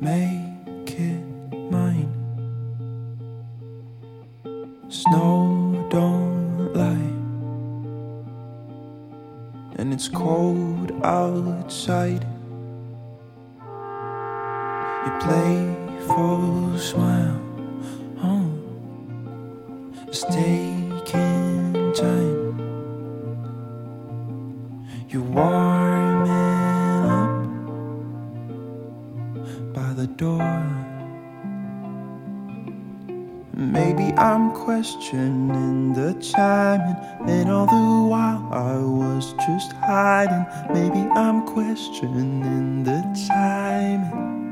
make it mine. Snow don't lie, and it's cold outside. You play for smile. Oh, it's taking time. You are. The door. Maybe I'm questioning the timing, and all the while I was just hiding. Maybe I'm questioning the timing.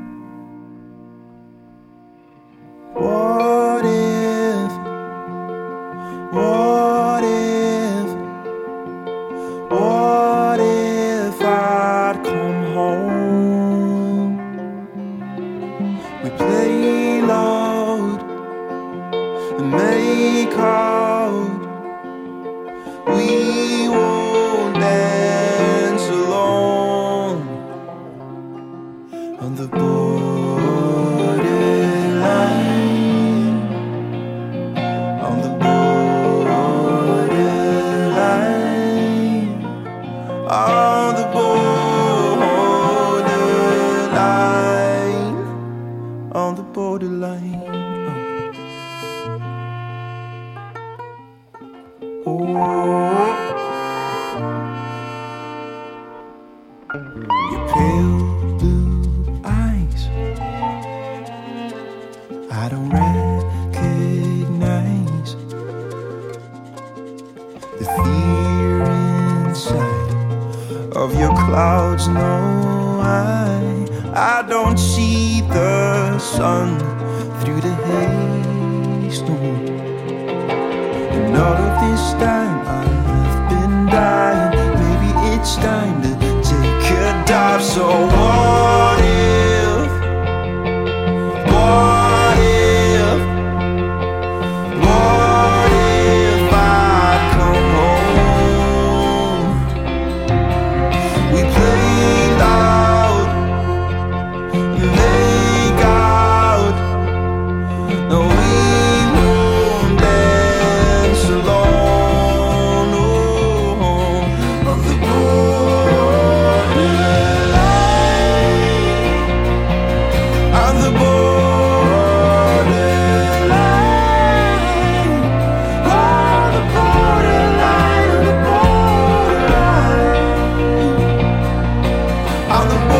And make. We won't dance alone on the borderline. On the borderline. On Your pale blue eyes. I don't recognize the fear inside of your clouds. No, I, I don't see the sun through the haze. And all of this time I've been dying. Maybe it's time to. So what borderline,